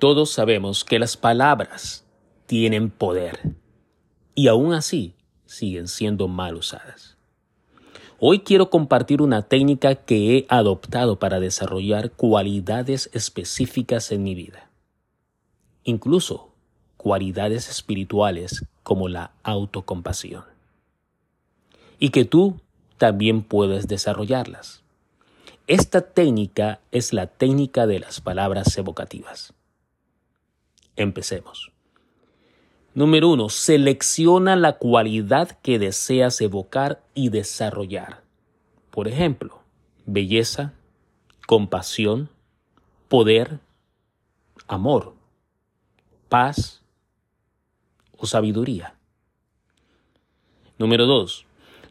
Todos sabemos que las palabras tienen poder y aún así siguen siendo mal usadas. Hoy quiero compartir una técnica que he adoptado para desarrollar cualidades específicas en mi vida, incluso cualidades espirituales como la autocompasión, y que tú también puedes desarrollarlas. Esta técnica es la técnica de las palabras evocativas. Empecemos. Número uno, selecciona la cualidad que deseas evocar y desarrollar. Por ejemplo, belleza, compasión, poder, amor, paz o sabiduría. Número dos,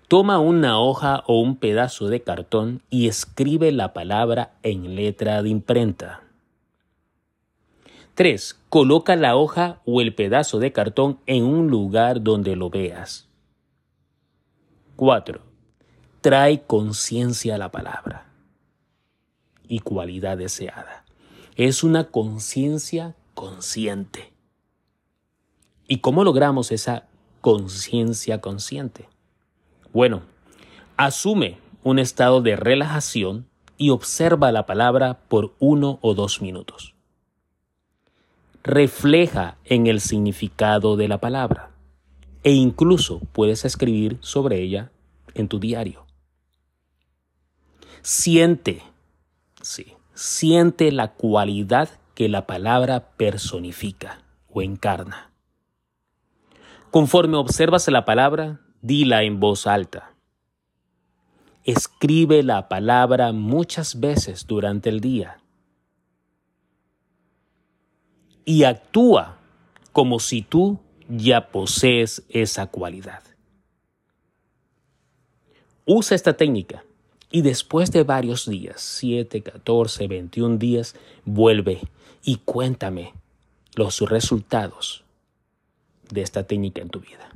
toma una hoja o un pedazo de cartón y escribe la palabra en letra de imprenta. 3. Coloca la hoja o el pedazo de cartón en un lugar donde lo veas. 4. Trae conciencia a la palabra y cualidad deseada. Es una conciencia consciente. ¿Y cómo logramos esa conciencia consciente? Bueno, asume un estado de relajación y observa la palabra por uno o dos minutos refleja en el significado de la palabra e incluso puedes escribir sobre ella en tu diario. Siente, sí, siente la cualidad que la palabra personifica o encarna. Conforme observas la palabra, dila en voz alta. Escribe la palabra muchas veces durante el día y actúa como si tú ya posees esa cualidad. Usa esta técnica y después de varios días, 7, 14, 21 días, vuelve y cuéntame los resultados de esta técnica en tu vida.